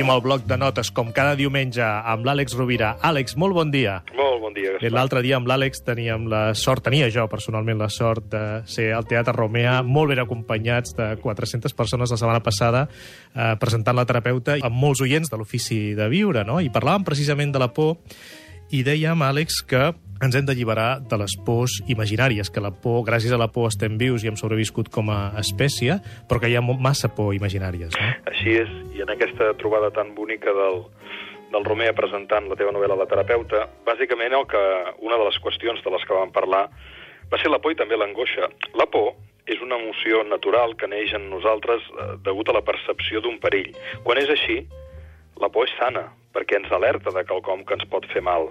Obrim el bloc de notes, com cada diumenge, amb l'Àlex Rovira. Àlex, molt bon dia. Molt bon dia, Gaspar. L'altre dia amb l'Àlex teníem la sort, tenia jo personalment la sort de ser al Teatre Romea, molt ben acompanyats de 400 persones la setmana passada, eh, presentant la terapeuta amb molts oients de l'ofici de viure, no? I parlàvem precisament de la por i dèiem, Àlex, que ens hem d'alliberar de les pors imaginàries, que la por, gràcies a la por estem vius i hem sobreviscut com a espècie, però que hi ha massa por imaginàries. No? Així és, i en aquesta trobada tan bonica del, del Romea presentant la teva novel·la La terapeuta, bàsicament el que, una de les qüestions de les que vam parlar va ser la por i també l'angoixa. La por és una emoció natural que neix en nosaltres eh, degut a la percepció d'un perill. Quan és així, la por és sana, perquè ens alerta de quelcom que ens pot fer mal,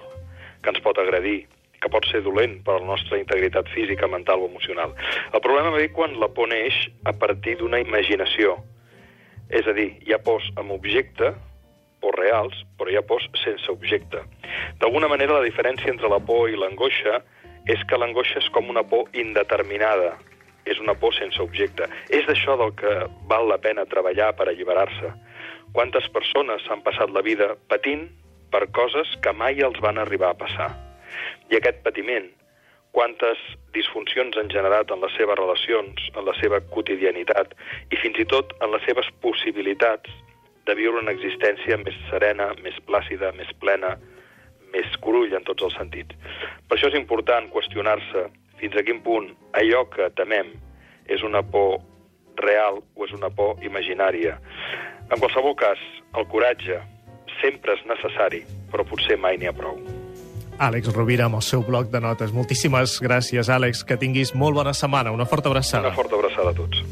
que ens pot agredir, que pot ser dolent per a la nostra integritat física, mental o emocional. El problema ve quan la por neix a partir d'una imaginació. És a dir, hi ha pors amb objecte, por reals, però hi ha pors sense objecte. D'alguna manera, la diferència entre la por i l'angoixa és que l'angoixa és com una por indeterminada, és una por sense objecte. És d'això del que val la pena treballar per alliberar-se. Quantes persones han passat la vida patint per coses que mai els van arribar a passar? I aquest patiment, quantes disfuncions han generat en les seves relacions, en la seva quotidianitat i fins i tot en les seves possibilitats de viure una existència més serena, més plàcida, més plena, més curull en tots els sentits. Per això és important qüestionar-se fins a quin punt allò que temem és una por real o és una por imaginària. En qualsevol cas, el coratge sempre és necessari, però potser mai n'hi ha prou. Àlex Rovira amb el seu bloc de notes. Moltíssimes gràcies, Àlex. Que tinguis molt bona setmana. Una forta abraçada. Una forta abraçada a tots.